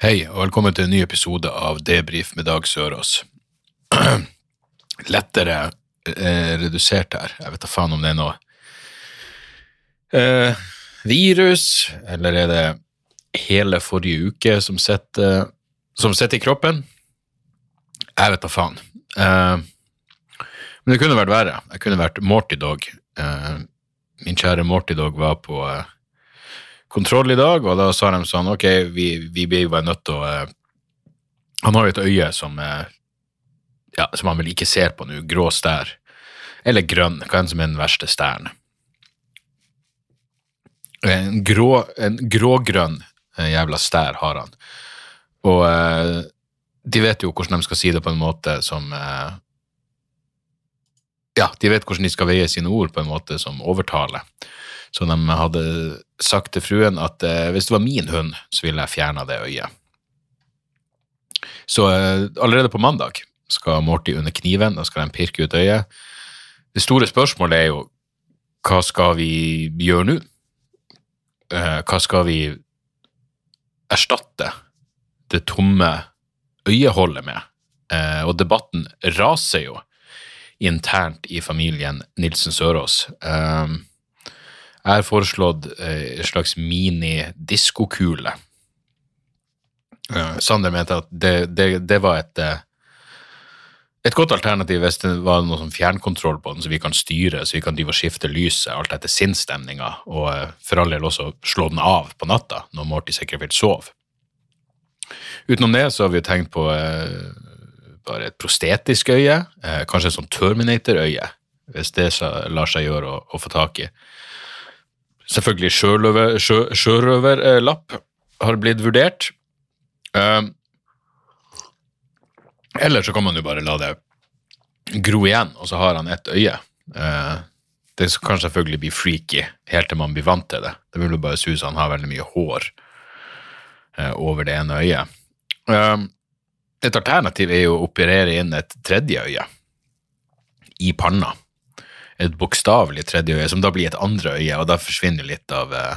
Hei, og velkommen til en ny episode av Debrif med Dag Sørås. Lettere eh, redusert her. Jeg vet da faen om det er noe eh, virus, eller er det hele forrige uke som sitter, som sitter i kroppen? Jeg vet da faen. Eh, men det kunne vært verre. Jeg kunne vært Morty Dog. Eh, min kjære Morty Dog var på eh, kontroll i dag, og da sa de sånn ok, vi, vi blir bare nødt til å eh, Han har jo et øye som eh, ja, som han vel ikke ser på nå, grå stær. Eller grønn, hva enn som er den verste stæren. En, grå, en grågrønn eh, jævla stær har han. Og eh, de vet jo hvordan de skal si det på en måte som eh, Ja, de vet hvordan de skal veie sine ord på en måte som overtaler. Så de hadde sagt til fruen at eh, hvis det var min hund, så ville jeg fjerna det øyet. Så eh, allerede på mandag skal Morty under kniven, da skal de pirke ut øyet. Det store spørsmålet er jo hva skal vi gjøre nå? Eh, hva skal vi erstatte det tomme øyeholdet med? Eh, og debatten raser jo internt i familien Nilsen Sørås. Eh, jeg har foreslått eh, en slags mini-diskokule. Eh, Sander mente at det, det, det var et, eh, et godt alternativ hvis det var noe sånn fjernkontroll på den, så vi kan styre, så vi kan drive og skifte lyset alt etter sinnsstemninga, og eh, for all del også slå den av på natta når Morty sikkert vil sove. Utenom det så har vi jo tenkt på eh, bare et prostetisk øye, eh, kanskje et sånn Terminator-øye, hvis det så lar seg gjøre å, å få tak i. Selvfølgelig sjøløver- sjø- sjørøverlapp har blitt vurdert. Um, eller så kan man jo bare la det gro igjen, og så har han ett øye. Uh, det kan selvfølgelig bli freaky helt til man blir vant til det. Det vil jo bare suse han har veldig mye hår uh, over det ene øyet. Um, et alternativ er jo å operere inn et tredje øye i panna et bokstavelig tredje øye, som da blir et andre øye, og da forsvinner litt av, eh,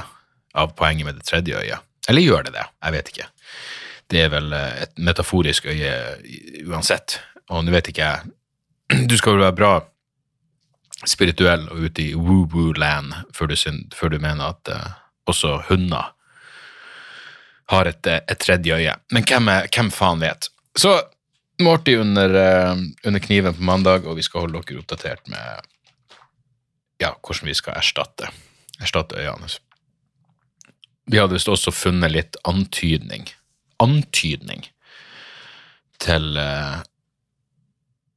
av poenget med det tredje øyet. Eller gjør det det? Jeg vet ikke. Det er vel eh, et metaforisk øye uansett, og nå vet ikke jeg Du skal vel være bra spirituell og ute i woo-woo-land før, før du mener at uh, også hunder har et, et tredje øye. Men hvem, er, hvem faen vet? Så Morty under, uh, under kniven på mandag, og vi skal holde dere oppdatert med ja, hvordan vi skal erstatte, erstatte øynene. Vi hadde visst også funnet litt antydning, antydning til uh,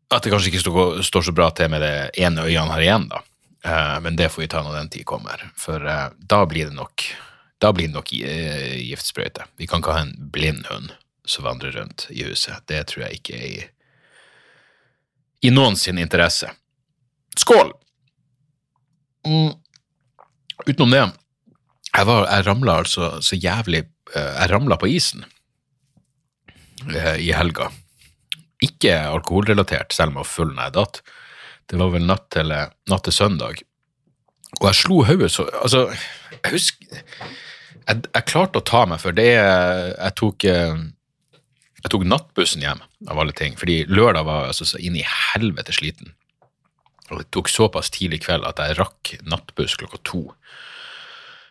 at det kanskje ikke står, så bra til med det ene øyet han har igjen, da. Uh, men det får vi ta når den tid kommer, for uh, da blir det nok da blir det nok giftsprøyte. Vi kan ikke ha en blind hund som vandrer rundt i huset. Det tror jeg ikke er i, i noen interesse. Skål! Mm. Utenom det, jeg, var, jeg ramla altså så jævlig eh, Jeg ramla på isen eh, i helga. Ikke alkoholrelatert, selv om jeg var full da jeg datt. Det var vel natt til, natt til søndag. Og jeg slo hodet så Altså, jeg husker jeg, jeg klarte å ta meg for det Jeg tok eh, jeg tok nattbussen hjem, av alle ting, fordi lørdag var jeg altså så inn i helvete sliten. Og det tok såpass tidlig kveld at jeg rakk nattbuss klokka to.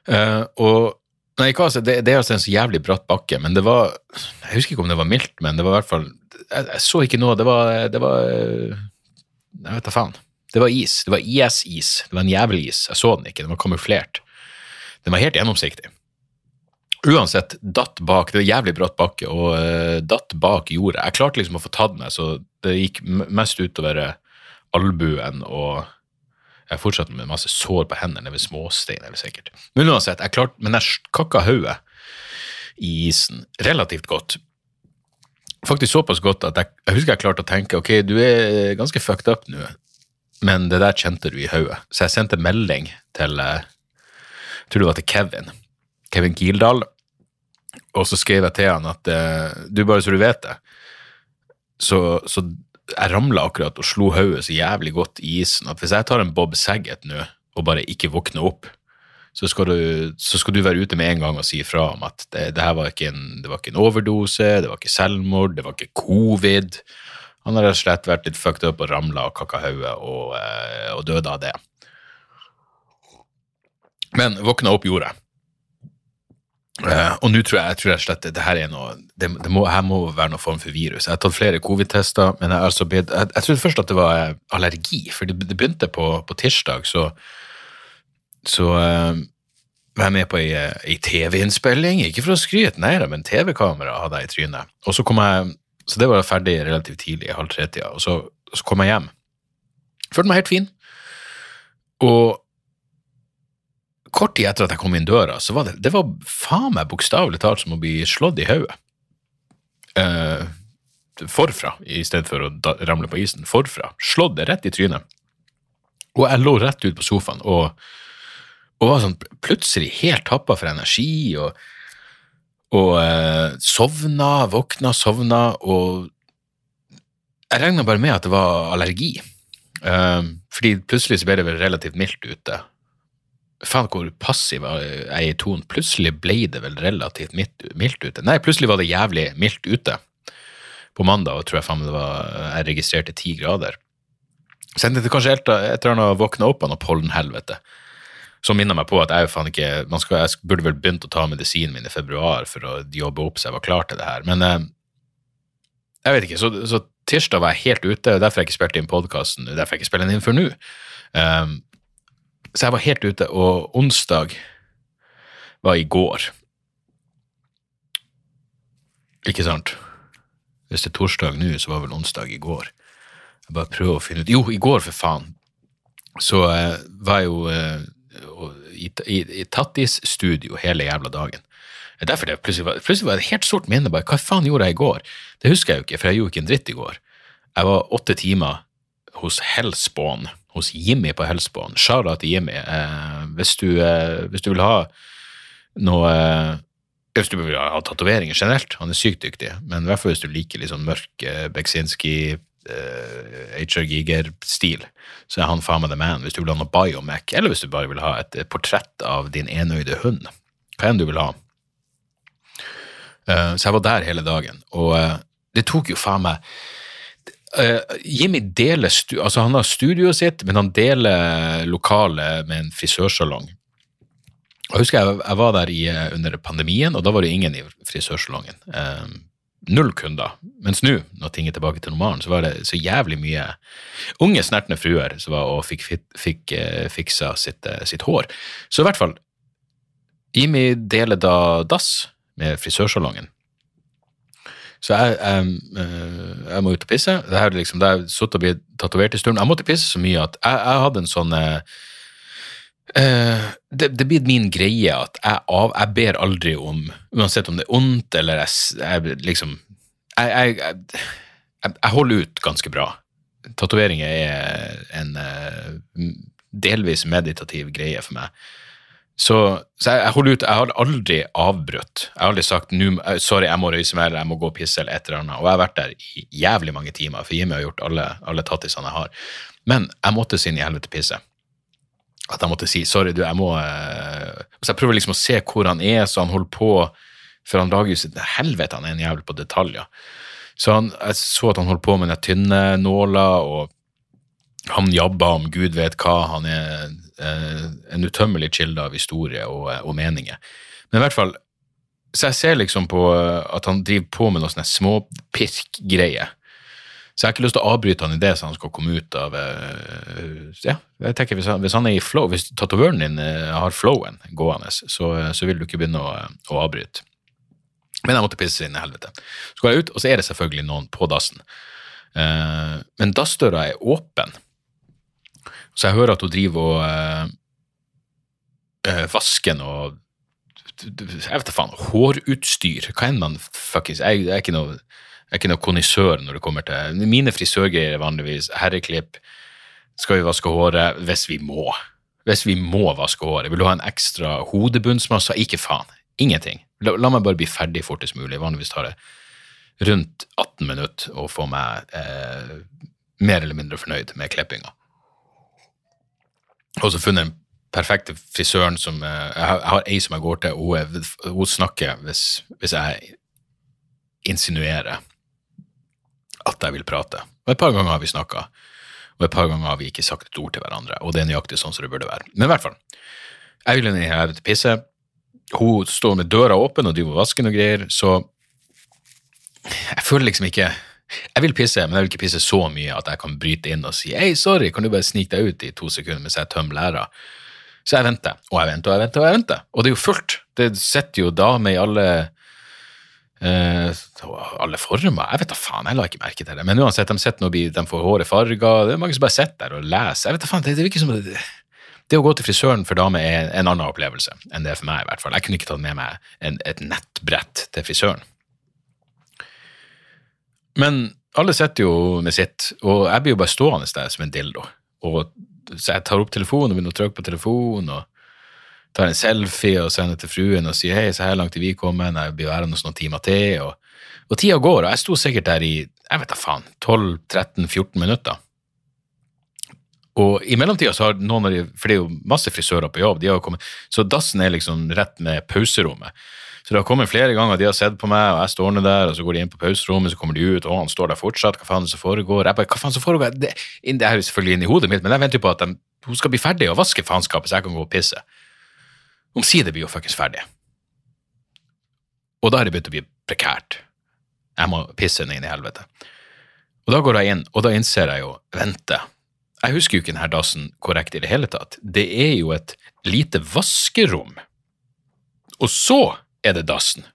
Eh, og nei, hva, altså, det, det er altså en så jævlig bratt bakke, men det var Jeg husker ikke om det var mildt, men det var i hvert fall Jeg, jeg så ikke noe. Det var, det var Jeg vet da faen. Det var is. Det var IS-is. Det var en jævlig is. Jeg så den ikke, den var kamuflert. Den var helt gjennomsiktig. Uansett, datt bak, det var jævlig bratt bakke, og uh, datt bak jordet. Jeg klarte liksom å få tatt meg, så det gikk mest utover eh, albuen, og jeg fortsatte med masse sår på hendene ved småstein, eller sikkert. Men uansett, jeg klarte, men jeg kakka hodet i isen. Relativt godt. Faktisk såpass godt at jeg, jeg husker jeg klarte å tenke ok, du er ganske fucked up nå, men det der kjente du i hodet. Så jeg sendte melding til eh, jeg tror det var til Kevin. Kevin Kildahl. Og så skrev jeg til han at eh, du, bare så du vet det, så, så jeg ramla akkurat og slo hodet så jævlig godt i isen at hvis jeg tar en Bob Saget nå og bare ikke våkner opp, så skal, du, så skal du være ute med en gang og si ifra om at det, det her var ikke, en, det var ikke en overdose, det var ikke selvmord, det var ikke covid. Han har rett og slett vært litt fucked up og ramla og kakka hodet og, eh, og døde av det. Men våkna opp gjorde jeg. Uh, og nå tror jeg, jeg tror jeg slett det her er noe det, det må, her må være noen form for virus. Jeg har tatt flere covid-tester, men jeg, altså jeg, jeg, trodde først at det var eh, allergi, for det, det begynte på, på, tirsdag, så, så uh, var jeg med på ei, TV-innspilling, ikke for å skryte, nei da, men TV-kamera hadde jeg i trynet. Og så kom jeg, så det var ferdig relativt tidlig, halv tre-tida, og så, så, kom jeg hjem. Følte meg helt fin. Og kort tid etter at jeg kom inn døra, så var det, det var faen meg bokstavelig talt som å bli slått i hodet. Uh, forfra, i stedet for å da, ramle på isen. Forfra. Slått det rett i trynet. Og jeg lå rett ut på sofaen og, og var sånn plutselig helt tappa for energi og, og eh, sovna, våkna, sovna, og jeg regna bare med at det var allergi. Eh, fordi plutselig så ble det vel relativt mildt ute. Faen hvor passiv jeg er i tonen. Plutselig ble det vel relativt mildt ute. Nei, plutselig var det jævlig mildt ute. På mandag og tror jeg faen det var, jeg registrerte ti grader. Så endte det kanskje et eller annet våkna opp av noe pollenhelvete. Som minner meg på at jeg, jo faen ikke, skal, jeg burde vel begynt å ta medisinen min i februar for å jobbe opp så jeg var klar til det her. Men eh, jeg vet ikke. Så, så tirsdag var jeg helt ute, og derfor jeg ikke spilte inn podkasten. Derfor jeg ikke spiller den inn før nå. Um, så jeg var helt ute, og onsdag var i går. Ikke sant? Hvis det er torsdag nå, så var vel onsdag i går. Jeg bare prøver å finne ut Jo, i går, for faen! Så eh, var jeg jo eh, i, i, i Tattis studio hele jævla dagen. Derfor det plutselig var, plutselig var det helt sort minne. bare, Hva faen gjorde jeg i går? Det husker jeg jo ikke, for jeg gjorde ikke en dritt i går. Jeg var åtte timer hos Hellspawn hos Jimmy på Hellspawn. Shara til Jimmy. Eh, hvis, du, eh, hvis, du, vil ha noe eh, Hvis du vil ha tatoveringer generelt, han er sykt dyktig, men i hvert fall hvis du liker litt sånn mørk eh, Beksinski, eh, HR Giger-stil, så er han faen meg the man. Hvis du vil ha noe biomac, eller hvis du bare vil ha et, et portrett av din enøyde hund, hva enn du vil ha. Eh, så jeg var der hele dagen, og eh, det tok jo faen meg Uh, Jimmy deler altså han har studioet sitt, men han deler lokalet med en frisørsalong. Jeg husker jeg, jeg var der i, eh, under pandemien, og da var det ingen i frisørsalongen. Uh, null kunder. Mens nå, når ting er tilbake til normalen, så var det så jævlig mye unge, snertne fruer som var og fikk, fikk uh, fiksa sitt, sitt, hår. Så i hvert fall, Jimmy deler da dass med frisørsalongen. Så jeg, jeg, eh, jeg, må ut og pisse. Det her liksom, sittet og blitt tatovert en stund. Jeg måtte pisse så mye at jeg, jeg hadde en sånn uh, det, det, blir min greie at jeg, av, jeg, ber aldri om Uansett om det er ondt eller jeg, liksom jeg, holder ut ganske bra. Tatoveringer er en uh, delvis meditativ greie for meg. Så, så jeg, jeg, ut, jeg, har aldri avbrutt. Jeg har aldri sagt eh, sorry, jeg må røyse meg eller jeg må gå og pisse eller et eller annet. Og jeg har vært der i jævlig mange timer, for Jimmy har gjort alle, alle tattisene jeg har. Men jeg måtte sin i helvete pisse. At jeg måtte si sorry, du, jeg må uh... Så jeg prøver liksom å se hvor han er, så han holder på For han lager jo sitt helvete, han er en jævel på detaljer. Så han, jeg så at han holdt på med den tynne nåla, og han jabba om gud vet hva. Han er en utømmelig kilde av historie og, og, meninger. Men i hvert fall, så jeg ser liksom på at han driver på med noe sånne småpirkgreier. Så jeg har ikke lyst til å avbryte han i det, så han skal komme ut av eh, Ja, jeg tenker hvis han, hvis han er i flow, hvis tatovøren din eh, har flowen gående, så, så, vil du ikke begynne å, å avbryte. Men jeg måtte pisse inn i helvete. Så går jeg ut, og så er det selvfølgelig noen på dassen. Men dassdøra er åpen. Så jeg hører at hun driver og eh, eh vasker noe Jeg vet da faen. Hårutstyr. Hva enn man fuckings Jeg, jeg er ikke noe jeg er ikke noe konnissør når det kommer til Mine frisørgreier er vanligvis herreklipp. Skal vi vaske håret? Hvis vi må. Hvis vi må vaske håret. Vil du ha en ekstra hodebunnsmasse? Ikke faen. Ingenting. La, la meg bare bli ferdig fortest mulig. Vanligvis tar det rundt 18 minutter å få meg eh, mer eller mindre fornøyd med klippinga. Og så funnet den perfekte frisøren som eh, Jeg har, ei som jeg går til, og hun, hun snakker hvis, hvis jeg insinuerer at jeg vil prate. Og et par ganger har vi snakka, og et par ganger har vi ikke sagt et ord til hverandre. Og det er nøyaktig sånn som det burde være. Men i hvert fall. Jeg vil inn her til pisse. Hun står med døra åpen og driver og vasker noe greier, så jeg føler liksom ikke Jeg vil pisse, men jeg vil ikke pisse så mye at jeg kan bryte inn og si hei, sorry, kan du bare snike deg ut i to sekunder mens jeg tømmer læra? Så jeg venter, og jeg venter, og jeg venter, og jeg venter. Og det er jo fullt. Det sitter jo damer i alle eh, alle former Jeg vet da faen, jeg la ikke merke til det. Men uansett, de, noe, de får håret farga. Det er mange som bare sitter der og leser. Jeg vet da faen, det, det virker som det, det å gå til frisøren for damer er en annen opplevelse enn det er for meg. i hvert fall. Jeg kunne ikke tatt med meg en, et nettbrett til frisøren. Men alle sitter jo med sitt, og jeg blir jo bare stående der som en dildo. Og, så jeg tar opp telefonen og begynner å trykke på telefonen. og tar en selfie og sender til fruen og sier hei, så her langt er vi kommet, jeg blir værende noen timer til. Og, og tida går, og jeg sto sikkert der i jeg vet da faen, 12-13-14 minutter. Og i mellomtida så har noen av de, for det er jo masse frisører på jobb, de har kommet, så dassen er liksom rett med pauserommet. Så det har kommet flere ganger, de har sett på meg, og jeg står nå der, og så går de inn på pauserommet, så kommer de ut, og han står der fortsatt, hva faen som foregår? Jeg bare, hva faen som foregår? Det, det er jo selvfølgelig inni hodet mitt, men jeg venter jo på at de, hun skal bli ferdig og vaske faenskapet, så jeg kan gå og pisse. Omsider blir jo fuckings ferdig. Og da har det begynt å bli prekært. Jeg må pisse henne inn i helvete. Og da går jeg inn, og da innser jeg jo Vente, jeg husker jo ikke denne dassen korrekt i det hele tatt. Det er jo et lite vaskerom. Og så er det dassen.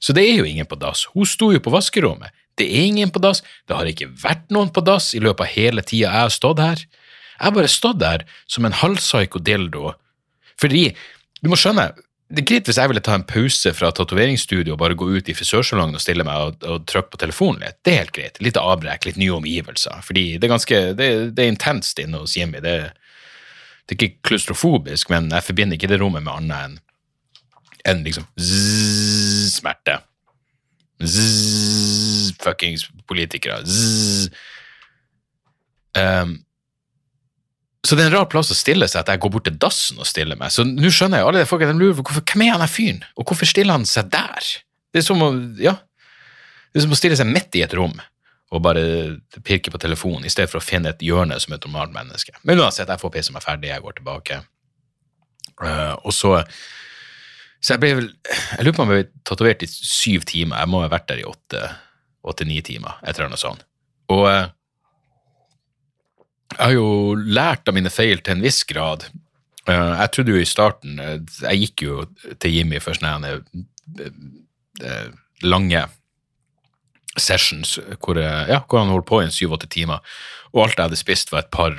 Så det er jo ingen på dass. Hun sto jo på vaskerommet. Det er ingen på dass. Det har ikke vært noen på dass i løpet av hele tida jeg har stått her. Jeg har bare stått der som en halvpsyko dildo. Fordi du må skjønne, det er greit hvis jeg ville ta en pause fra tatoveringsstudio og bare gå ut i frisørsalongen og stille meg og, og trykke på telefonen litt. Det er helt greit. Litt avbrekk, litt nye omgivelser. Fordi det er ganske, det, det er intenst inne hos Jimmy. Det, det, er ikke klaustrofobisk, men jeg forbinder ikke det rommet med annet enn en liksom zzz, smerte. Zzz, fuckings politikere. Zzz. Um, så det er en rar plass å stille seg at jeg går bort til dassen og stiller meg. Så nå skjønner jeg alle de folk de lurer på hvorfor, hvem er han der fyren, og hvorfor stiller han seg der? Det er som å, ja, det er som å stille seg midt i et rom og bare pirke på telefonen, i stedet for å finne et hjørne som et normalt menneske. Men uansett, jeg får pisse meg ferdig, jeg går tilbake. Uh, og så Så jeg ble vel Jeg lurer på om jeg ble tatovert i syv timer. Jeg må ha vært der i åtte-ni timer, et eller annet sånt. Og uh, jeg har jo lært av mine feil til en viss grad. Eh, jeg trodde jo i starten eh, Jeg gikk jo til Jimmy for sånne eh, lange sessions hvor, ja, hvor han holdt på i syv-åtte timer, og alt jeg hadde spist, var et par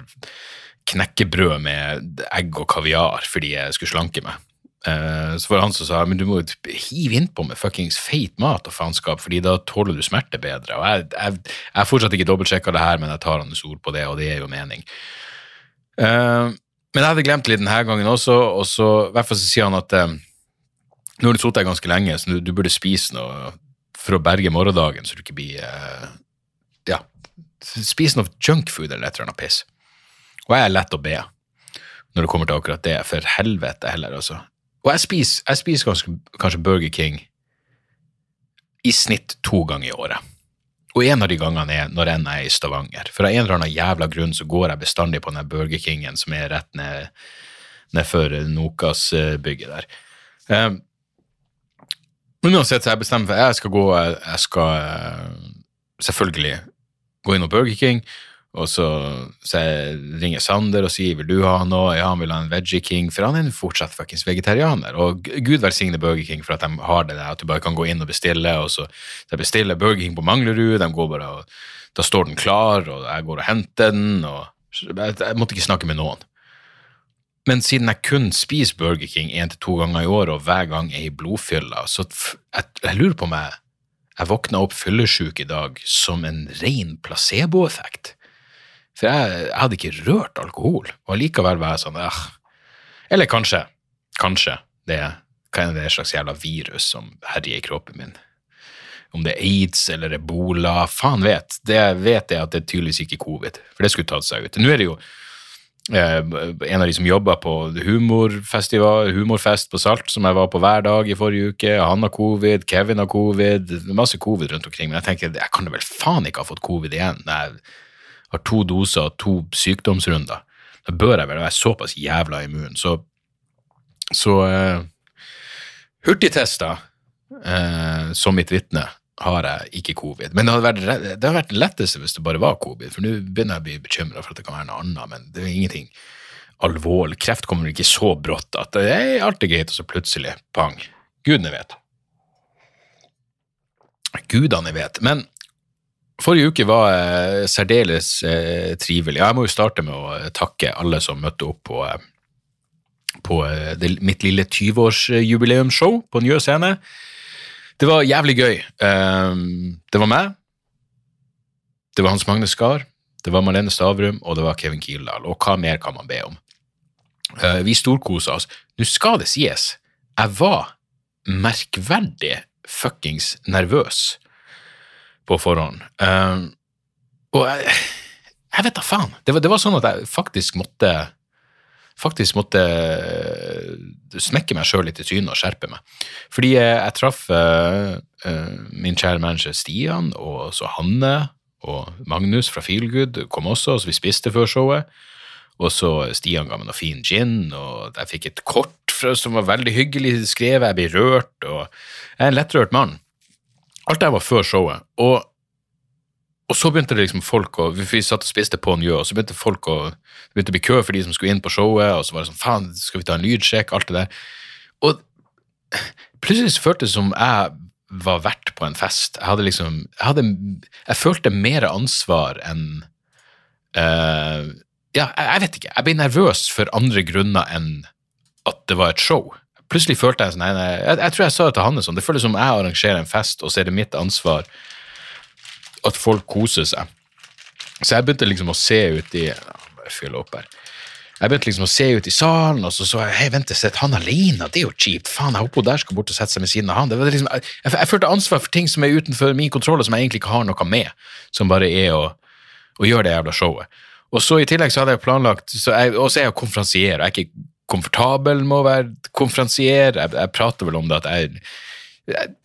knekkebrød med egg og kaviar fordi jeg skulle slanke meg. Uh, så var det han som sa men du må jo hive innpå med fuckings feit mat og faenskap, fordi da tåler du smerte bedre. Og jeg, har fortsatt ikke dobbeltsjekka det her, men jeg tar hans ord på det, og det er jo mening. Uh, men jeg hadde glemt litt denne gangen også, og så i hvert fall så sier han at uh, nå har du sittet her ganske lenge, så du, burde spise noe for å berge morgendagen, så du ikke blir Ja, spise noe junkfood eller et eller annet piss. Og jeg er lett å be når det kommer til akkurat det, for helvete heller, altså. Og jeg spiser, jeg spiser kanskje, kanskje, Burger King i snitt to ganger i året. Og en av de gangene er når jeg er i Stavanger. For av en eller annen jævla grunn så går jeg bestandig på den Burger Kingen som er rett ned nedfor Nokas-bygget der. Um, men uansett, så jeg bestemmer for jeg skal gå Jeg skal uh, selvfølgelig gå inn på Burger King, og så, så ringer Sander og sier vil du ha noe, ja, han vil ha en Veggie King, for han er fortsatt fuckings vegetarianer. Og gud velsigne Burger King for at de har det der, at du bare kan gå inn og bestille. og så, de bestiller Burger King på Manglerud, de går bare og, da står den klar, og jeg går og henter den. og Jeg, jeg måtte ikke snakke med noen. men siden jeg kun spiser Burger King én til to ganger i året, og hver gang er i blodfylla, så jeg, jeg lurer på om jeg, jeg våkna opp fyllesyk i dag som en ren placeboeffekt. For jeg, jeg hadde ikke rørt alkohol, og allikevel var jeg sånn eh. Eller kanskje, kanskje det hva er det slags jævla virus som herjer i kroppen min. Om det er aids eller ebola, faen vet. Det jeg vet er at det er tydeligvis ikke covid, for det skulle tatt seg ut. Nå er det jo eh, en av de som jobber på humorfestival, humorfest på Salt, som jeg var på hver dag i forrige uke. Han har covid, Kevin har covid, masse covid rundt omkring. Men jeg tenker, jeg kan da vel faen ikke ha fått covid igjen jeg har to doser og to sykdomsrunder. Da bør jeg vel være såpass jævla immun. Så, så uh, hurtigtester uh, som mitt vitne har jeg ikke covid. Men det hadde vært, det hadde vært letteste hvis det bare var covid, for nå begynner jeg å bli bekymra for at det kan være noe annet, men det er ingenting alvorlig. Kreft kommer ikke så brått at det er alt er greit, og så plutselig, pang. Gudene vet. Gudene vet. Men forrige uke var eh, særdeles eh, trivelig. Jeg må jo starte med å eh, takke alle som møtte opp på, eh, på eh, det, mitt lille 20-årsjubileumsshow på Njø scene. Det var jævlig gøy. Det var meg, det var Hans Magne Skar, det var Marlene Stavrum, og det var Kevin Kildahl. Og hva mer kan man be om? Vi storkosa oss. Nå skal det sies, jeg var merkverdig fuckings nervøs på forhånd. Um, og jeg, jeg vet da faen. Det var, det var sånn at jeg faktisk måtte faktisk måtte eh, smekke meg sjøl litt i trynet og skjerpe meg. Fordi jeg, jeg traff uh, uh, min kjære manager Stian, og så Hanne og Magnus fra Feelgood kom også, så vi spiste før showet. Og så Stian ga meg noe fin gin, og jeg fikk et kort fra, som var veldig hyggelig skrevet, jeg ble rørt, og jeg er en lettrørt mann. Alt det var før showet. Og og så begynte det liksom folk å Vi satt og spiste på Njø, og så begynte folk å Det begynte å bli kø for de som skulle inn på showet, og så var det sånn Faen, skal vi ta en lydsjekk? Alt det der. Og plutselig så føltes det som jeg var vert på en fest. Jeg hadde liksom Jeg, hadde, jeg følte mer ansvar enn uh, Ja, jeg, jeg vet ikke. Jeg ble nervøs for andre grunner enn at det var et show. Plutselig følte jeg sånn nei, nei, jeg, jeg tror jeg sa det til Hanne sånn, det føles som jeg arrangerer en fest, og så er det mitt ansvar at folk koser seg. Så jeg begynte liksom å se ut i Bare fylle opp her. Jeg begynte liksom å se ut i salen, og så så jeg hei, vent, jeg sitter han alene? Det er jo kjipt. Faen, jeg håper hun der skal bort og sette seg ved siden av han. Liksom, jeg, jeg, jeg følte ansvar for ting som er utenfor min kontroll, og som jeg egentlig ikke har noe med, som bare er å, å gjøre det jævla showet. Og så i tillegg så hadde jeg planlagt så jeg, Og så er jeg konferansier. Jeg er ikke komfortabel med å være konferansier. Jeg, jeg prater vel om det at jeg, jeg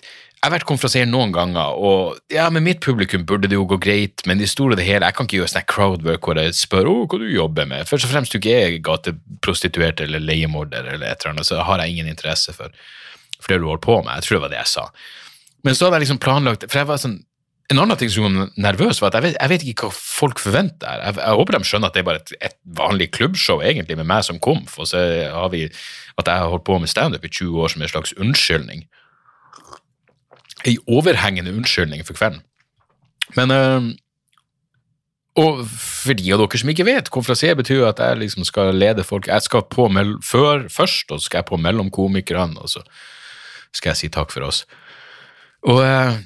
jeg har vært konferansier noen ganger, og ja, med mitt publikum burde det jo gå greit, men i store og det hele, jeg kan ikke gjøre sånn crowdwork hvor jeg spør oh, hva du jobber med. Først og fremst du ikke er gateprostituert eller leiemorder eller et eller annet, så har jeg ingen interesse for, for det du holder på med. Jeg tror det var det jeg sa. Men så hadde jeg liksom planlagt, for jeg var sånn, en annen ting som gjorde meg nervøs, var at jeg vet, jeg vet ikke hva folk forventer. Jeg, jeg håper de skjønner at det er bare et, et vanlig klubbshow, egentlig, med meg som komf, og så har vi at jeg har holdt på med standup i 20 år som en slags unnskyldning en overhengende unnskyldning for kvelden. Men øh, Og for de av dere som ikke vet, konferansier betyr at jeg liksom skal lede folk. Jeg skal på før først, og så skal jeg på mellom komikerne, og så skal jeg si takk for oss. Og øh,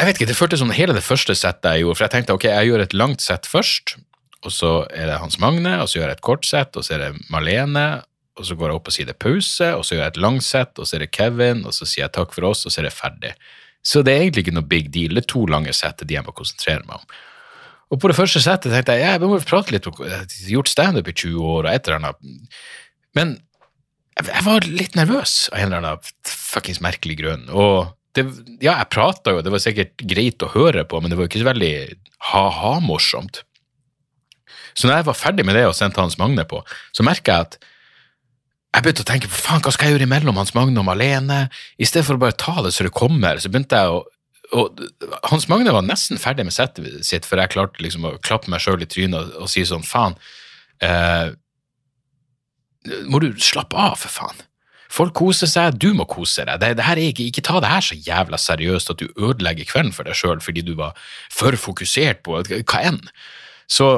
jeg vet ikke, det føltes som hele det første settet jeg gjorde, for jeg tenkte ok, jeg gjør et langt sett først, og så er det Hans Magne, og så gjør jeg et kort sett, og så er det Malene, og så går jeg opp og sier det pause, og så gjør jeg et langt sett, og så er det Kevin, og så sier jeg takk for oss, og så er det ferdig. Så det er egentlig ikke noe big deal, det er to lange sett de jeg må konsentrere meg om. Og på det første settet tenkte jeg ja, jeg må prate litt, jeg har gjort standup i 20 år og et eller annet, men jeg var litt nervøs av en eller annen fuckings merkelig grunn, og det, ja, jeg prata jo, det var sikkert greit å høre på, men det var jo ikke så veldig ha-ha-morsomt. Så når jeg var ferdig med det og sendte Hans Magne på, så merka jeg at jeg begynte å tenke på faen, hva skal jeg gjøre imellom Hans Magne og Malene? I stedet for å bare ta det så det kommer, så begynte jeg å og Hans Magne var nesten ferdig med settet sitt, for jeg klarte liksom å klappe meg sjøl i trynet og, og si sånn faen eh, Må du slappe av, for faen. Folk koser seg, du må kose deg. Det, det her er ikke, ikke ta det her så jævla seriøst at du ødelegger kvelden for deg sjøl fordi du var for fokusert på hva enn. Så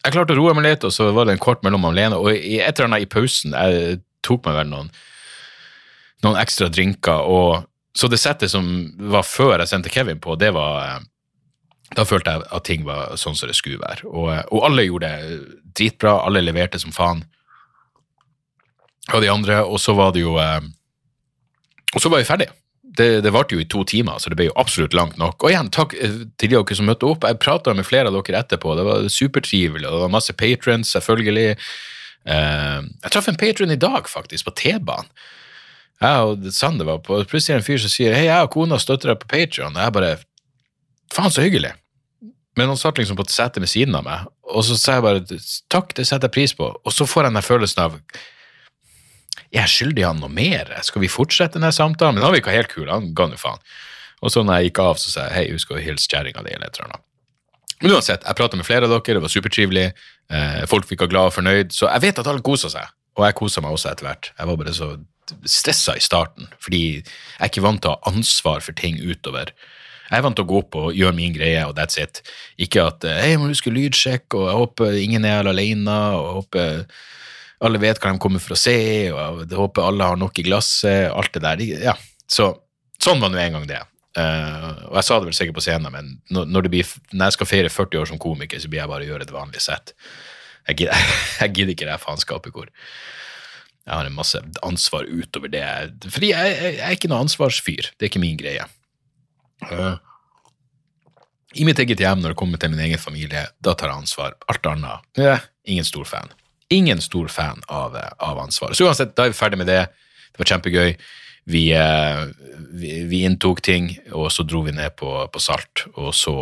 jeg klarte å roe meg litt, og så var det en kort mellom Lene, Og i et eller annet i pausen jeg tok meg vel noen, noen ekstra drinker. og Så det settet som var før jeg sendte Kevin på, det var eh, Da følte jeg at ting var sånn som det skulle være. Og, eh, og alle gjorde det dritbra. Alle leverte som faen. Og de andre. Og så var det jo eh, Og så var vi ferdige det, det varte jo i to timer, så det ble jo absolutt langt nok. Og igjen, takk eh, til dere som møtte opp. Jeg prata med flere av dere etterpå. Det var supertrivelig, og det var masse patrons, selvfølgelig. Eh, jeg traff en patron i dag, faktisk, på T-banen. Jeg og Sander var på Plutselig er det en fyr som sier 'Hei, jeg og kona støtter deg på Patrion'. Jeg bare Faen, så hyggelig. Men han satt liksom på et sete ved siden av meg, og så sa jeg bare 'takk, det setter jeg pris på'. Og så får jeg den følelsen av jeg er skyldig han noe mer, skal vi fortsette denne samtalen? Men han virka helt kul, han ga nå faen. Og så når jeg gikk av, så sa jeg hei, husk å hilse kjerringa di, eller et eller annet. Men uansett, jeg prata med flere av dere, det var supertrivelig. Eh, folk virka glad og fornøyd, så jeg vet at alle kosa seg. Og jeg kosa meg også etter hvert. Jeg var bare så stressa i starten, fordi jeg er ikke vant til å ha ansvar for ting utover. Jeg er vant til å gå opp og gjøre min greie, og that's it. Ikke at hei, må huske lydsjekk, og jeg håper ingen er alene, og jeg håper alle vet hva de kommer for å se, og jeg håper alle har nok i glasset, alt det der. Ja, så Sånn var nå en gang det. Uh, og jeg sa det vel sikkert på scenen, men når, blir, når, jeg skal feire 40 år som komiker, så blir jeg bare å gjøre et vanlig sett. Jeg gidder, jeg gidder ikke det faenskapet hvor jeg har en masse ansvar utover det. Fordi jeg, jeg, jeg er ikke noe ansvarsfyr. Det er ikke min greie. Uh, I mitt eget hjem, når det kommer til min egen familie, da tar jeg ansvar. Alt annet, yeah, ingen stor fan ingen stor fan av, av ansvaret. Så uansett, da er vi ferdig med det. Det var kjempegøy. Vi, eh, vi, vi inntok ting, og så dro vi ned på, på Salt, og så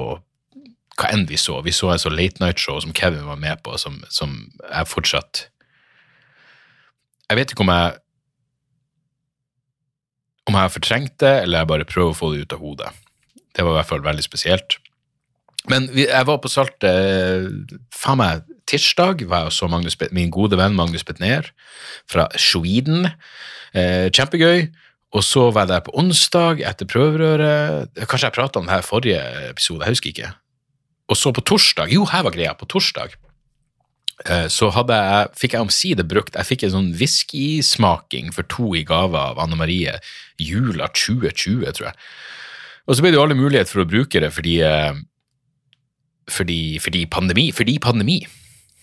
hva enn vi så. Vi så en sånn late night-show som Kevin var med på, som, som jeg fortsatt Jeg vet ikke om jeg om jeg har fortrengt det, eller jeg bare prøver å få det ut av hodet. Det var i hvert fall veldig spesielt. Men jeg var på Salt eh, faen meg tirsdag. var jeg så Magnus, min gode venn Magnus Betnér fra Sweden. Eh, kjempegøy. Og så var jeg der på onsdag etter prøverøret. Kanskje jeg prata om det her forrige episode, jeg husker ikke. Og så på torsdag Jo, her var greia. På torsdag eh, så jeg, fikk jeg omsider brukt Jeg fikk en sånn whiskysmaking for to i gave av Anne Marie jula 2020, tror jeg. Og så ble det jo alle muligheter for å bruke det fordi eh, fordi, fordi, pandemi. Fordi pandemi.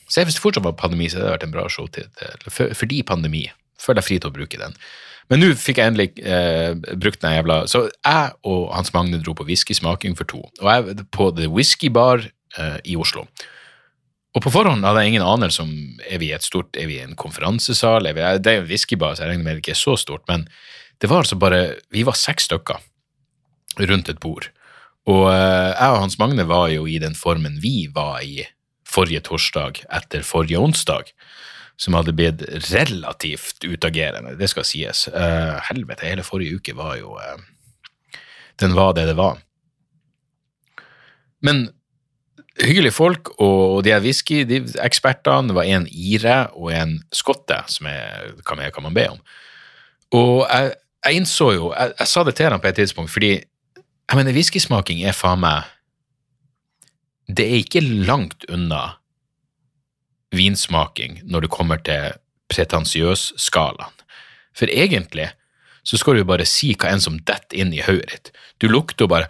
Så Hvis det fortsatt var pandemi, så hadde det vært en bra show til for, Fordi pandemi. Føler jeg fri til å bruke den. Men nå fikk jeg endelig eh, brukt den jævla Så jeg og Hans Magne dro på whiskysmaking for to. Og jeg på The Whisky Bar eh, i Oslo. Og på forhånd hadde jeg ingen anelse om er vi i et stort, er vi i en konferansesal. Er vi, det er jo en whiskybar, så jeg regner med det ikke er så stort. Men det var altså bare Vi var seks stykker rundt et bord. Og eh, jeg og Hans Magne var jo i den formen vi var i forrige torsdag etter forrige onsdag, som hadde blitt relativt utagerende, det skal sies. Uh, helvete, hele forrige uke var jo uh, Den var det det var. Men hyggelige folk, og de her whisky-ekspertene, var en ire og en skotte, som er hva mer kan man be om. Og jeg, jeg innså jo jeg, jeg, sa det til ham på et tidspunkt, fordi jeg mener, whiskysmaking er faen meg Det er ikke langt unna vinsmaking når det kommer til pretensiøs-skalaen. For egentlig så skal du bare si hva enn som detter inn i hodet ditt. Du lukter bare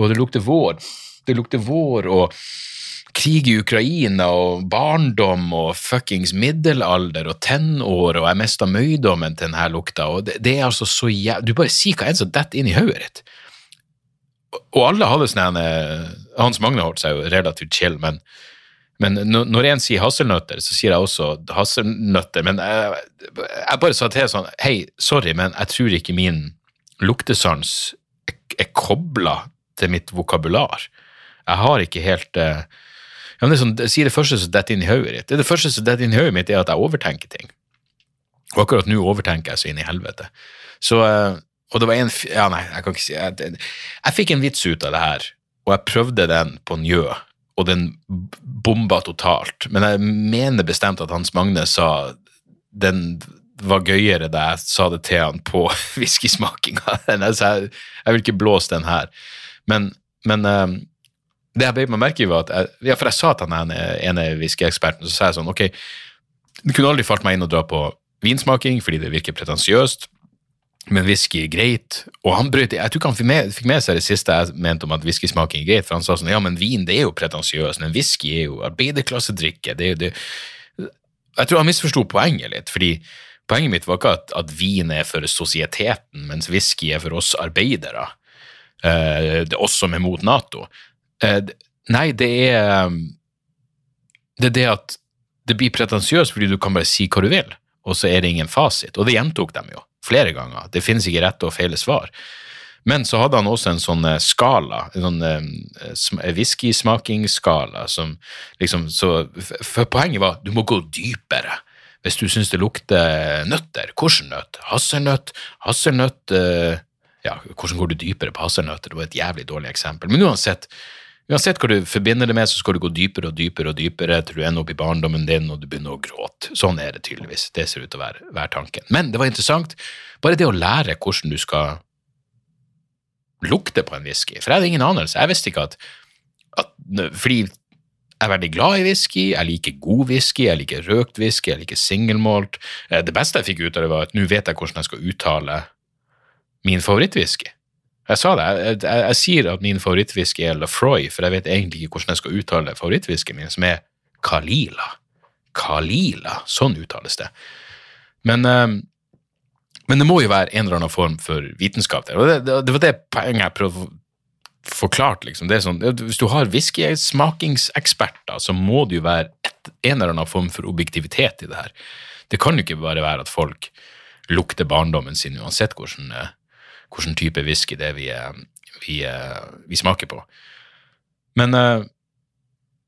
Og det lukter vår. Det lukter vår og krig i Ukraina og barndom og fuckings middelalder og tenår, og jeg mista møydommen til denne lukta, og det, det er altså så jæv... Du bare sier hva enn som detter inn i hodet ditt og alle hadde sånn eh, Hans Magne holdt seg jo relativt chill, men, men når en sier hasselnøtter, så sier jeg også hasselnøtter. Men jeg, jeg bare sa til sånn Hei, sorry, men jeg tror ikke min luktesans er, kobla til mitt vokabular. Jeg har ikke helt uh, ja, det sånn, sier det første som detter inn i hodet ditt. Det, det første som detter inn i hodet mitt, er at jeg overtenker ting. Og akkurat nå overtenker jeg så inn i helvete. Så uh, og det var en Ja, nei, jeg kan ikke si Jeg, jeg fikk en vits ut av det her, og jeg prøvde den på Njø, og den bomba totalt. Men jeg mener bestemt at Hans Magne sa den var gøyere da jeg sa det til han på whiskysmakinga. Jeg, jeg vil ikke blåse den her. Men, men um, det jeg beit meg merke i, var at jeg, ja, for jeg sa til han ene whiskyeksperten, så sa jeg sånn, ok, det kunne aldri falt meg inn å dra på vinsmaking, fordi det virker pretensiøst, men whisky er greit. Og han brøt, jeg tror ikke han fikk med, fikk med seg det siste jeg mente om at whiskysmaking er greit, for han sa sånn, ja, men vin det er jo pretensiøst, men whisky er jo arbeiderklassedrikke. det er jo det. Jeg tror han misforsto poenget litt, fordi poenget mitt var ikke at, at vin er for sosieteten, mens whisky er for oss arbeidere. Eh, det er oss som er mot Nato. Eh, nei, det er Det er det at det blir pretensiøst fordi du kan bare si hva du vil, og så er det ingen fasit. Og det gjentok dem jo flere ganger. Det finnes ikke rette og feile svar. Men så hadde han også en sånn eh, skala, en sånn uh, whiskysmakingsskala, som liksom så For poenget var du må gå dypere. Hvis du syns det lukter nøtter, hvilken nøtt? Hasselnøtt? Hasselnøtt Ja, hvordan går du dypere på hasselnøtter? Det var et jævlig dårlig eksempel. Men uansett, Uansett hva du forbinder det med, så skal du gå dypere og dypere og dypere til du ender opp i barndommen din og du begynner å gråte. Sånn er det tydeligvis. Det ser ut til å være, være tanken. Men det var interessant, bare det å lære hvordan du skal lukte på en whisky. For jeg hadde ingen anelse. Jeg visste ikke at, at Fordi jeg er veldig glad i whisky, jeg liker god whisky, jeg liker røkt whisky, jeg liker singelmalt. Eh, det beste jeg fikk ut av det, var at nå vet jeg hvordan jeg skal uttale min favorittwhisky. Jeg sa det. Jeg, jeg, jeg sier at min favorittwhisky er Lafroy, for jeg vet egentlig ikke hvordan jeg skal uttale favorittwhiskyen min, som er Kalila. Kalila, sånn uttales det. Men, um, men, det må jo være en eller annen form for vitenskap der. Og det, det, det var det poenget jeg prøvde å forklare. Liksom. Sånn, hvis du har whiskysmakingseksperter, så må det jo være et, en eller annen form for objektivitet i det her. Det kan jo ikke bare være at folk lukter barndommen sin uansett hvordan uh, hvilken type whisky det er vi, vi, vi, smaker på. Men, eh,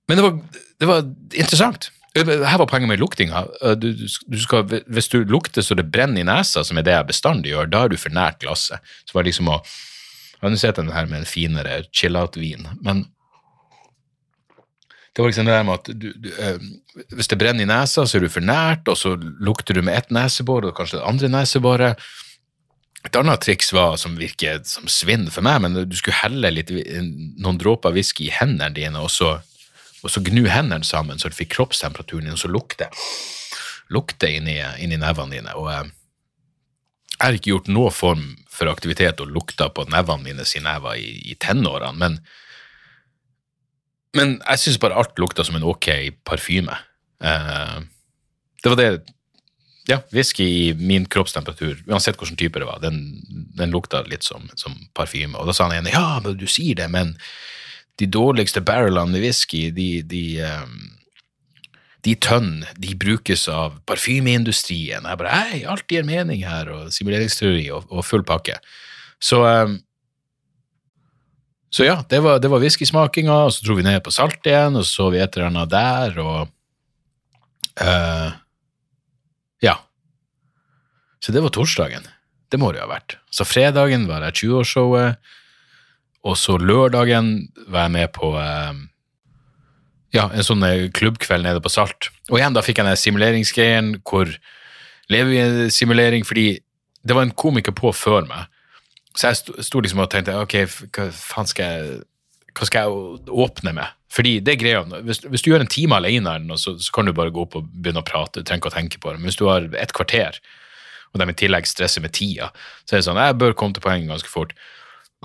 men det, var, det, var, interessant. Her var poenget med luktinga. Du, du skal, hvis du lukter så det brenner i nesa, som er det jeg bestandig gjør, da er du for nært glasset. Så var det liksom å Jeg har sett den her med en finere chill-out-vin, men det var liksom det der med at du, du, hvis det brenner i nesa, så er du for nært, og så lukter du med ett nesebor og kanskje det andre neseboret. Et annet triks var, som virker som svinn for meg, men du skulle helle litt, noen dråper whisky i hendene dine, og så, og så gnu hendene sammen så du fikk kroppstemperaturen din, og så lukte lukte inni, inni nevene dine. Og eh, jeg har ikke gjort noen form for aktivitet og lukta på nevene mine siden jeg i, i tenårene, men, men jeg syns bare alt lukta som en ok parfyme. Eh, det var det ja, whisky i min kroppstemperatur, uansett hvilken type det var, den, den lukta litt som, som parfyme. Og da sa han ene ja, men du sier det, men de dårligste barrelene i whisky, de, de, um, de tønn, de brukes av parfymeindustrien. Jeg bare Hei, alt gir mening her, og simuleringsteori og, og full pakke. Så um, så ja, det var, det var whiskysmakinga, og så dro vi ned på Salt igjen, og så så vi et eller annet der, og uh. Så det var torsdagen. Det må det jo ha vært. Så fredagen var jeg 20-årsshowet, og så lørdagen var jeg med på eh, ja, en sånn eh, klubbkveld nede på Salt. Og igjen, da fikk jeg den simuleringsgreien hvor lever vi i simulering, fordi det var en komiker på før meg. Så jeg sto liksom og tenkte ok, hva faen skal jeg hva skal jeg åpne med? Fordi det er greia, hvis, hvis, du gjør en time alene, så, så, kan du bare gå opp og begynne å prate. Du trenger ikke å tenke på det. Men hvis du har et kvarter, og de i tillegg stresser med tida, så er det sånn jeg bør komme til poenget ganske fort.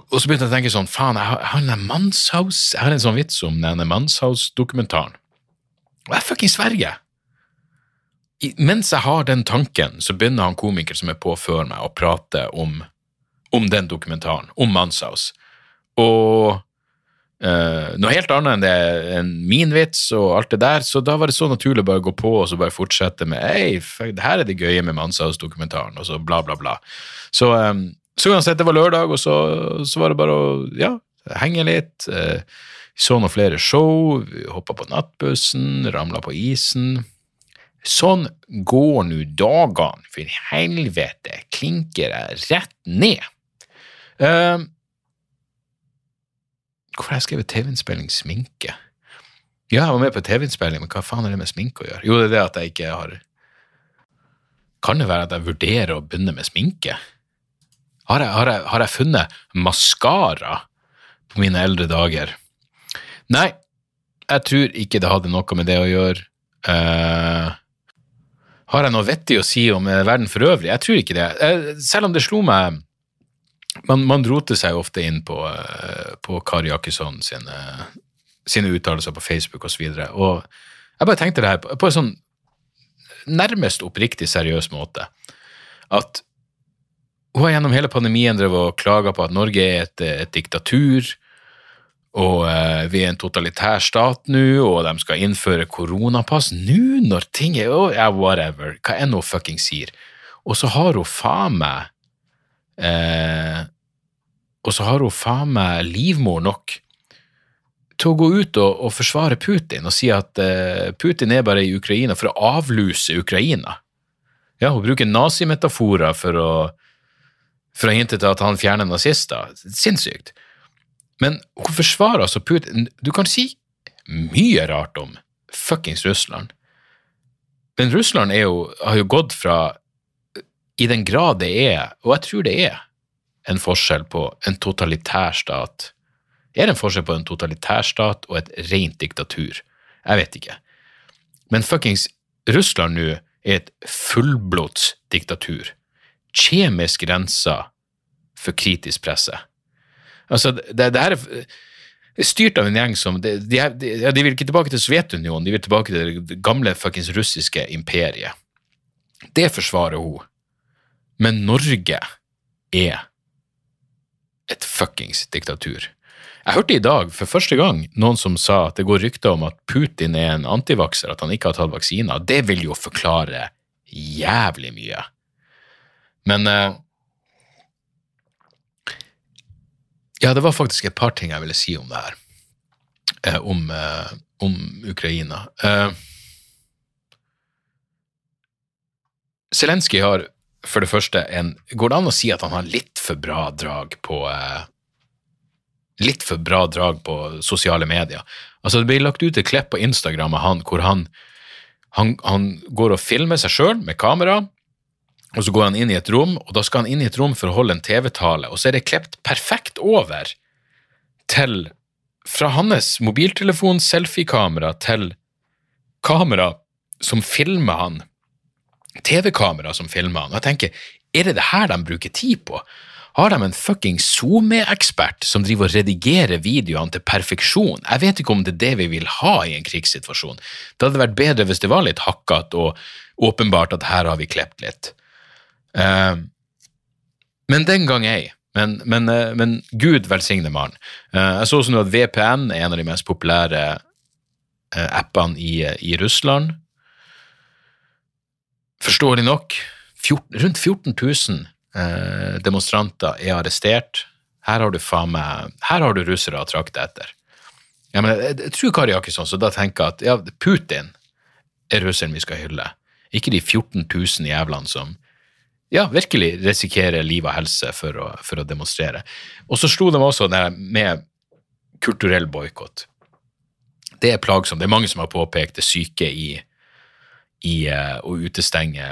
Og så begynte jeg å tenke sånn faen, jeg har, jeg har, Manshaus, jeg har en sånn vits om denne Manshaus-dokumentaren. Og jeg fuckings sverger! mens jeg har den tanken, så begynner han komiker som er på før meg, å prate om, om den dokumentaren, om Manshaus. Og Uh, noe helt annet enn det enn min vits og alt det der, så da var det så naturlig å bare gå på og så bare fortsette med Hei, det her er det gøye med Manshaus-dokumentaren, og så bla, bla, bla. Så, um, så uansett, det var lørdag, og så, så, var det bare å ja, henge litt. Uh, så noen flere show, hoppa på nattbussen, ramla på isen. Sånn går nå dagene, for helvete klinker jeg rett ned. Uh, Hvorfor har jeg skrevet TV-innspilling sminke? Ja, jeg var med på TV-innspilling, men hva faen er det med sminke å gjøre? Jo, det er det at jeg ikke har Kan det være at jeg vurderer å begynne med sminke? Har jeg, har jeg, har jeg funnet maskara på mine eldre dager? Nei, jeg tror ikke det hadde noe med det å gjøre. Uh, har jeg noe vettig å si om verden for øvrig? Jeg tror ikke det. Uh, selv om det slo meg Man, man roter seg ofte inn på, eh, på Kari Jakkesson sine, sine uttalelser på Facebook osv. Og, så og jeg bare tenkte det her på, på en sånn nærmest oppriktig seriøs måte. At hun har gjennom hele pandemien drevet og klaga på at Norge er et, et diktatur, og eh, vi er en totalitær stat nå, og de skal innføre koronapass nå, når ting er oh, yeah, whatever, hva enn hun fucking sier. Og så har hun faen meg eh, Og så har hun faen meg livmor nok til å gå ut og, og forsvare Putin og si at eh, Putin er bare i Ukraina for å avluse Ukraina. Ja, hun bruker nazimetaforer for å, for å hinte til at han fjerner nazister. Sinnssykt. Men hun forsvarer altså Putin Du kan si mye rart om fuckings Russland. Men Russland jo, har jo gått fra I den grad det er, og jeg tror det er, en forskjell på en totalitær stat er det en forskjell på en totalitær stat og et rent diktatur? Jeg vet ikke. Men fuckings Russland nå er et fullblods diktatur. Kjemisk rensa for kritisk presse. Altså, det, det her er styrt av en gjeng som De, de, de, de vil ikke tilbake til Sovjetunionen, de vil tilbake til det gamle fuckings russiske imperiet. Det forsvarer hun. Men Norge er et fuckings diktatur. Jeg hørte i dag for første gang noen som sa at det går rykter om at Putin er en antivakser, at han ikke har tatt vaksiner. Det vil jo forklare jævlig mye. Men uh, Ja, det var faktisk et par ting jeg ville si om det her. Uh, om, uh, om, Ukraina. Zelenskyj har for det første en Går det an å si at han har litt for bra drag på litt for bra drag på sosiale medier. Altså, Det blir lagt ut et klipp på Instagram av han hvor han, han, han går og filmer seg sjøl med kamera, og så går han inn i et rom, og da skal han inn i et rom for å holde en TV-tale, og så er det klippet perfekt over til Fra hans mobiltelefon, selfiekamera, til kamera som filmer han. TV-kamera som filmer han. Og jeg tenker, er det det her de bruker tid på? har de en fucking SoMe-ekspert som driver og redigerer videoene til perfeksjon. Jeg vet ikke om det er det vi vil ha i en krigssituasjon. Det hadde vært bedre hvis det var litt hakkete og åpenbart at her har vi klept litt. Uh, men den gang ei. Men, men, uh, men Gud velsigne mannen. Uh, jeg så også nå at VPN er en av de mest populære appene i, i Russland. Forståelig nok. 14, rundt 14 000 Eh, demonstranter er arrestert. Her har du faen meg Her har du russere å trakte etter. Ja, men jeg, jeg tror Kari Jakkesson så da tenker at ja, Putin er russeren vi skal hylle. Ikke de 14 000 jævlene som ja, virkelig risikerer liv og helse for å, for å demonstrere. Og så slo de også der med kulturell boikott. Det er plagsomt. Det er mange som har påpekt det syke i, i uh, å utestenge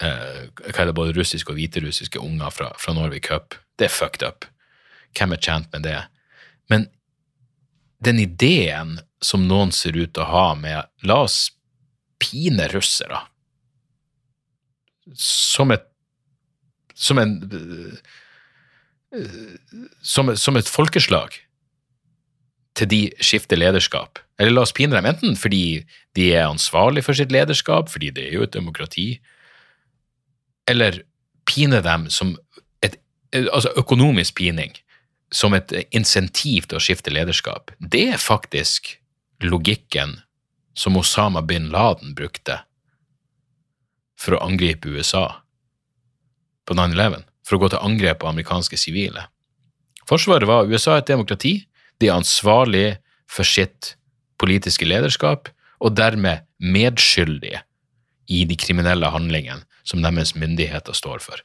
eh, både russiske og hviterussiske unger fra, fra Norway Cup. Det er fucked up. Hvem er tjent med det? Men den ideen som noen ser ut til å ha med la oss pine russere som et som en som, som, et folkeslag til de skifter lederskap. Eller la oss pine dem enten fordi de er ansvarlig for sitt lederskap, fordi det er jo et demokrati, eller pine dem som et Altså økonomisk pining som et insentiv til å skifte lederskap. Det er faktisk logikken som Osama bin Laden brukte for å angripe USA på 9-11, for å gå til angrep på amerikanske sivile. Forsvaret var USA et demokrati, de er ansvarlig for sitt politiske lederskap, og dermed medskyldige i de kriminelle handlingene som deres myndigheter står for.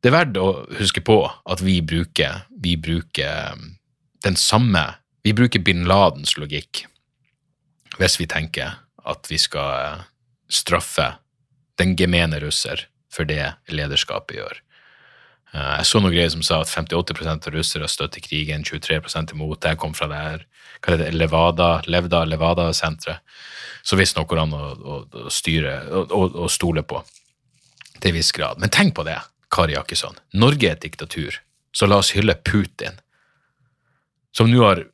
Det er verdt å huske på at vi bruker, vi bruker um, den samme Vi bruker bin Ladens logikk hvis vi tenker at vi skal uh, straffe den gemene russer for det lederskapet gjør. Eh, Jeg så noen greier som sa at 58% av russere støtter krigen, 23 imot. Jeg kom fra det her hva heter det, Levada, Levda, Levada-senteret. Så visstnok går an å, å, å styre og stole på til en viss grad. Men tenk på det, Kari Jakkesson. Norge er et diktatur, så la oss hylle Putin, som nå har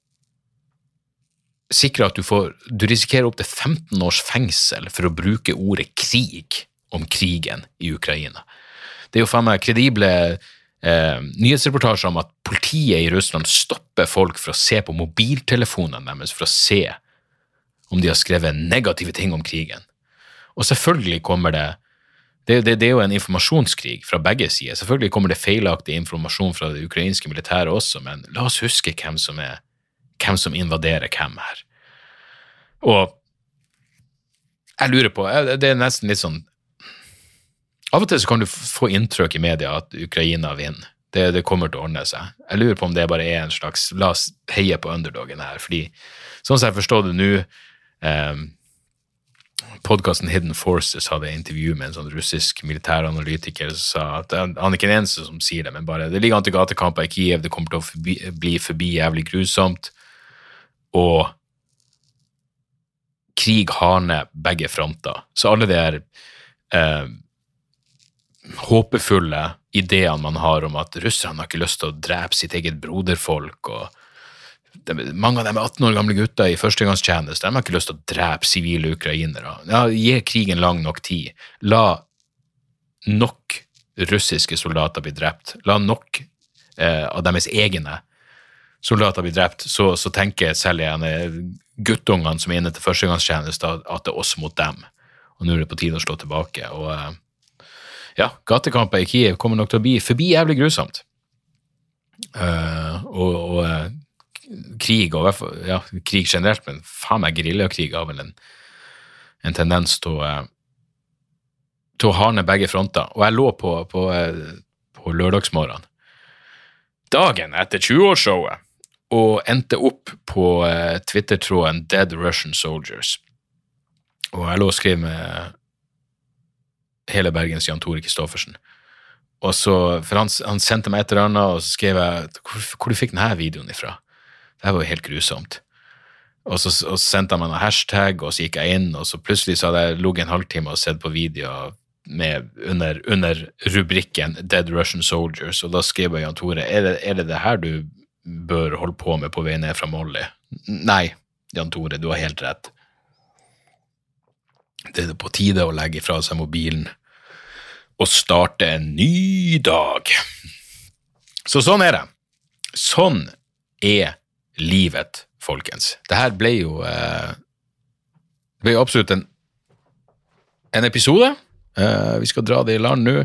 sikra at du får Du risikerer opptil 15 års fengsel for å bruke ordet krig om krigen i Ukraina. Det er jo faen meg kredible eh, nyhetsreportasjer om at politiet i Russland stopper folk for å se på mobiltelefonene deres for å se om de har skrevet negative ting om krigen. Og selvfølgelig kommer det det, det, det er jo en informasjonskrig fra begge sider. Selvfølgelig kommer det feilaktig informasjon fra det ukrainske militæret også, men la oss huske hvem som, er, hvem som invaderer hvem her. Og jeg lurer på Det er nesten litt sånn Av og til så kan du få inntrykk i media at Ukraina vinner. Det, det, kommer til å ordne seg. Jeg lurer på om det bare er en slags La oss heie på underdogen her. fordi sånn som jeg forstår det nå eh, Podkasten Hidden Forces hadde intervju med en sånn russisk militæranalytiker som sa at han er ikke den eneste som sier det, men bare det ligger an til gatekamper i Kiev, det kommer til å forbi, bli forbi jævlig grusomt. Og krig har ned begge fronter. Så alle de her eh, håpefulle ideene man har om at russerne har ikke lyst til å drepe sitt eget broderfolk, og de, mange av dem er 18 år gamle gutter i førstegangstjeneste, de har ikke lyst til å drepe sivile ukrainere. Ja, gi krigen lang nok tid. La nok russiske soldater bli drept. La nok eh, av deres egne soldater bli drept, så, så tenker selv gjerne guttungene som er inne til førstegangstjeneste, at det er oss mot dem. Og nå er det på tide å slå tilbake. Og eh, ja, gatekamper i Kiev kommer nok til å bli forbi jævlig grusomt. Uh, og, og uh, krig, og ja, krig generelt, men faen meg geriljakrig har vel en, en tendens til å til å hardne begge fronter. Og jeg lå på, på, på lørdagsmorgenen, dagen etter 20-årsshowet, og endte opp på Twitter-tråden Dead Russian Soldiers. Og jeg lå og skrev med hele Bergens Jan Tore Christoffersen. Og så, for han, han, sendte meg et eller annet, og så skrev jeg hvor, hvor du fikk denne videoen ifra. Det var jo helt grusomt. Og så, og så sendte han meg noen hashtag, og så gikk jeg inn, og så plutselig så hadde jeg ligget en halvtime og sett på videoer med, under, under, rubrikken Dead Russian Soldiers, og da skrev jeg Jan Tore er det, er det det her du bør holde på med på vei ned fra Molly? Nei, Jan Tore, du har helt rett. Det er på tide å legge fra seg mobilen og starte en ny dag. Så sånn er det. Sånn er livet, folkens. Det her ble jo eh, ble jo absolutt en, en episode. Eh, vi skal dra det i land nå.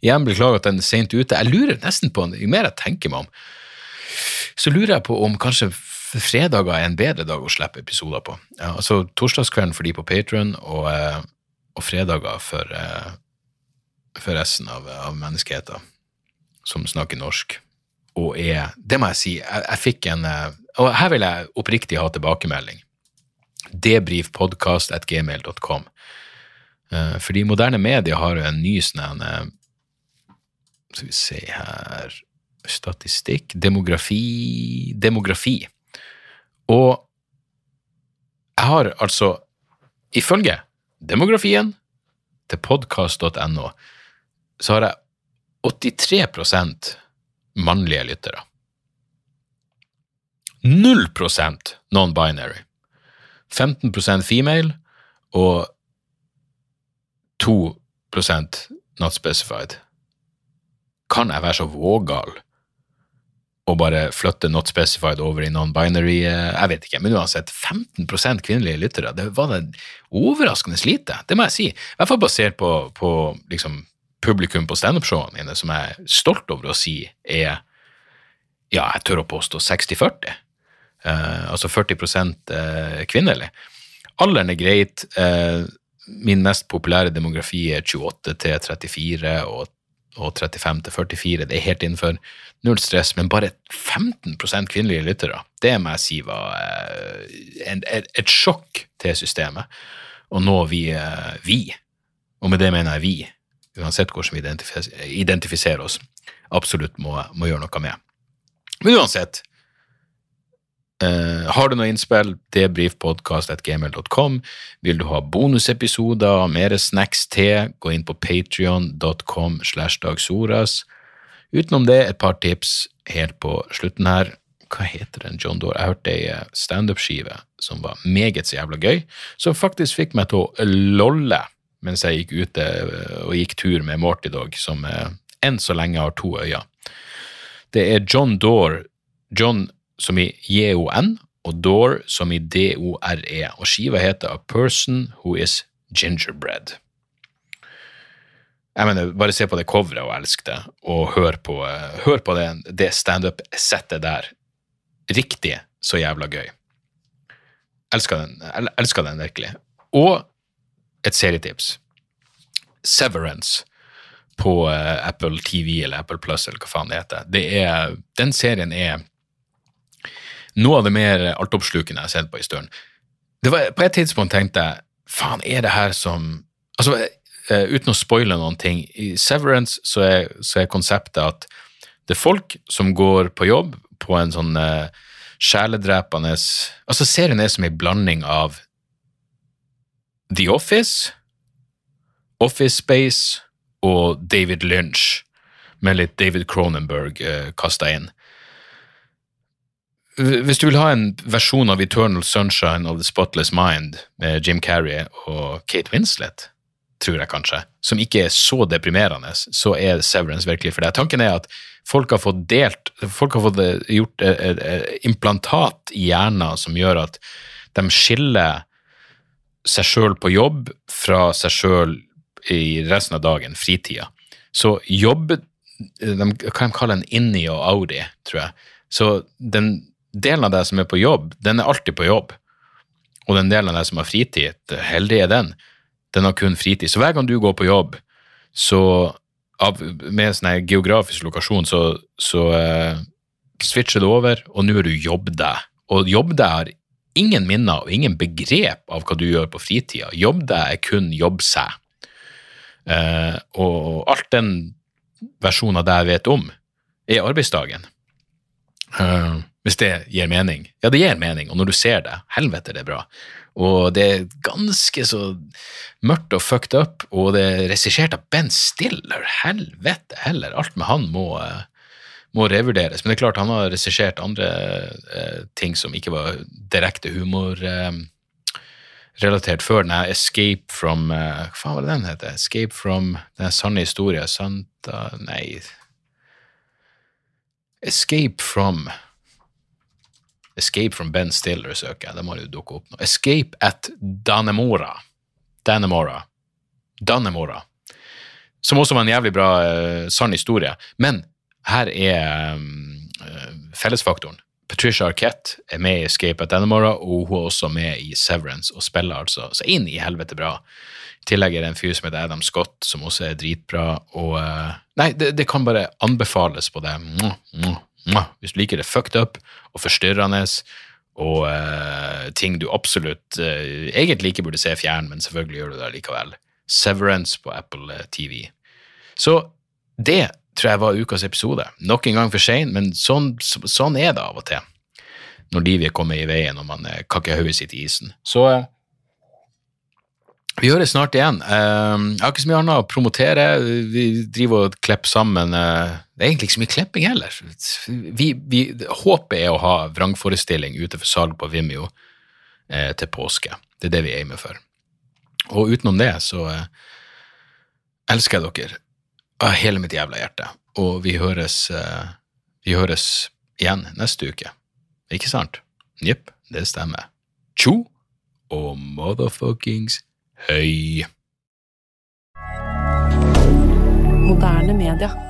Igjen beklager at den er sent ute. Jeg lurer nesten på, Jo mer jeg tenker meg om, så lurer jeg på om kanskje fredager er en bedre dag å slippe episoder på. Ja, altså Torsdagskvelden for de på Patron, og, eh, og fredager for, eh, for resten av, av menneskeheten som snakker norsk. Og er Det må jeg si, jeg, jeg fikk en eh, Og her vil jeg oppriktig ha tilbakemelding. Debrifpodkast.gmail.com. Fordi moderne medier har jo en ny sånn Skal vi se her Statistikk Demografi Demografi. Og jeg har altså, ifølge demografien til podkast.no, så har jeg 83% mannlige lyttere. 0 non-binary. 15% female og 2% not specified. Kan jeg være så vågal og bare flytte not specified over i non-binary Jeg vet ikke, men uansett, 15% kvinnelige lyttere, det var det overraskende lite, det må jeg si. I hvert fall basert på, på liksom, publikum på standup-showene mine, som jeg er stolt over å si er, ja, jeg tør å påstå 60-40. Uh, altså 40 uh, kvinnelig. Alderen er greit. Uh, min mest populære demografi er 28 til 34 og og 35 til 44. Det er helt innenfor. Null stress, men bare 15 kvinnelige lyttere. Det må jeg si var eh, et, sjokk til systemet. Og nå vi, eh, vi, og med det mener jeg vi, uansett hvordan vi identifiserer oss, absolutt må, må gjøre noe med. Men uansett, Uh, har du noe innspill, debrifpodkast.gmail.com. Vil du ha bonusepisoder, og mer snacks til, gå inn på patrion.com slash dagsoras. Utenom det, et par tips helt på slutten her. Hva heter den, John Dore? Jeg hørte ei standup-skive som var meget så jævla gøy, som faktisk fikk meg til å lolle mens jeg gikk ute eh, og gikk tur med Morty Dog, som enn så lenge har to øyne. Det er John Dore, John som i J-O-N, og Door som i D-O-R-E, og skiva heter A Person Who Is Gingerbread. Jeg mener, Bare se på det coveret og elsk det, og hør på, uh, hør på det, det standup-settet der. Riktig så jævla gøy. Elsker den, elsker den virkelig. Og et serietips. Severance på uh, Apple TV eller Apple Plus eller hva faen det heter. Det er, den serien er noe av det mer altoppslukende jeg har sett på en stund. Det var, på et tidspunkt tenkte jeg faen, er det her som altså, uh, Uten å spoile noen ting, i Severance så er, så er, konseptet at det er folk som går på jobb på en sånn uh, sjeledrepende Altså, serien er som en blanding av The Office, Office Space og David Lynch, med litt David Cronenberg uh, eh, kasta inn. Hvis du vil ha en versjon av Eternal Sunshine of the Spotless Mind med Jim Carrey og Kate Winslet, tror jeg kanskje, som ikke er så deprimerende, så er Severance virkelig for deg. Tanken er at folk har fått delt Folk har fått eh, gjort et, et implantat i hjernen som gjør at de skiller seg sjøl på jobb fra seg sjøl i resten av dagen, fritida. Så jobb de kan kalle en inni og audi, tror jeg. Så den delen av deg som er på jobb, den er alltid på jobb. Og den delen av deg som har fritid, heldig er den, den har kun fritid. Så hver gang du går på jobb, så av, med sånn geografisk lokasjon, så, så eh, switcher du over, og nå er du jobb deg. Og jobb deg har ingen minner og ingen begrep av hva du gjør på fritida. Jobb deg er kun jobb seg. Eh, og alt den versjonen av deg vet om, er arbeidsdagen. Uh, hvis det gir mening. Ja, det gir mening, og når du ser det, helvete, det er bra. Og det er ganske så mørkt og fucked up, og det er regissert av Ben Stiller. Helvete heller, alt med han må, eh, må revurderes. Men det er klart, han har regissert andre eh, ting som ikke var direkte humorrelatert eh, før. Den Escape from eh, Hva faen var det den heter? Escape from Den sanne historien Santa Nei. Escape from Escape from Ben Stiller søker jeg. Det må jo dukke opp nå. Escape at Danemora. Danemora. Danemora. Som også var en jævlig bra uh, sann historie. Men her er um, fellesfaktoren. Patricia Arquette er med i Escape at Danemora, og hun er også med i Severance og spiller altså så inn i helvete bra. I tillegg er det en fyr som heter Adam Scott, som også er dritbra. Og uh, Nei, det, det, kan bare anbefales på det. Mwah, mwah, hvis du liker det fucked up og forstyrrende og uh, ting du absolutt uh, egentlig ikke burde se fjern, men selvfølgelig gjør du det likevel. Severance på Apple eh, TV. Så det tror jeg var ukas episode. Nok en gang for sein, men sånn, så, sånn, er det av og til når livet kommer i veien og man kakker hodet sitt i isen. Så vi vi høres snart igjen. Jeg har ikke så mye annet å promotere. Vi driver og klipper sammen. Det er egentlig ikke så mye klipping heller. Vi, vi, håpet er å ha vrangforestilling ute for salg på Vimeo eh, til påske. Det er det vi aimer for. Og utenom det så eh, elsker jeg dere av hele mitt jævla hjerte. Og vi høres, eh, vi høres igjen neste uke. Ikke sant? Jepp, det stemmer. Tjo og motherfuckings høy. Moderne media.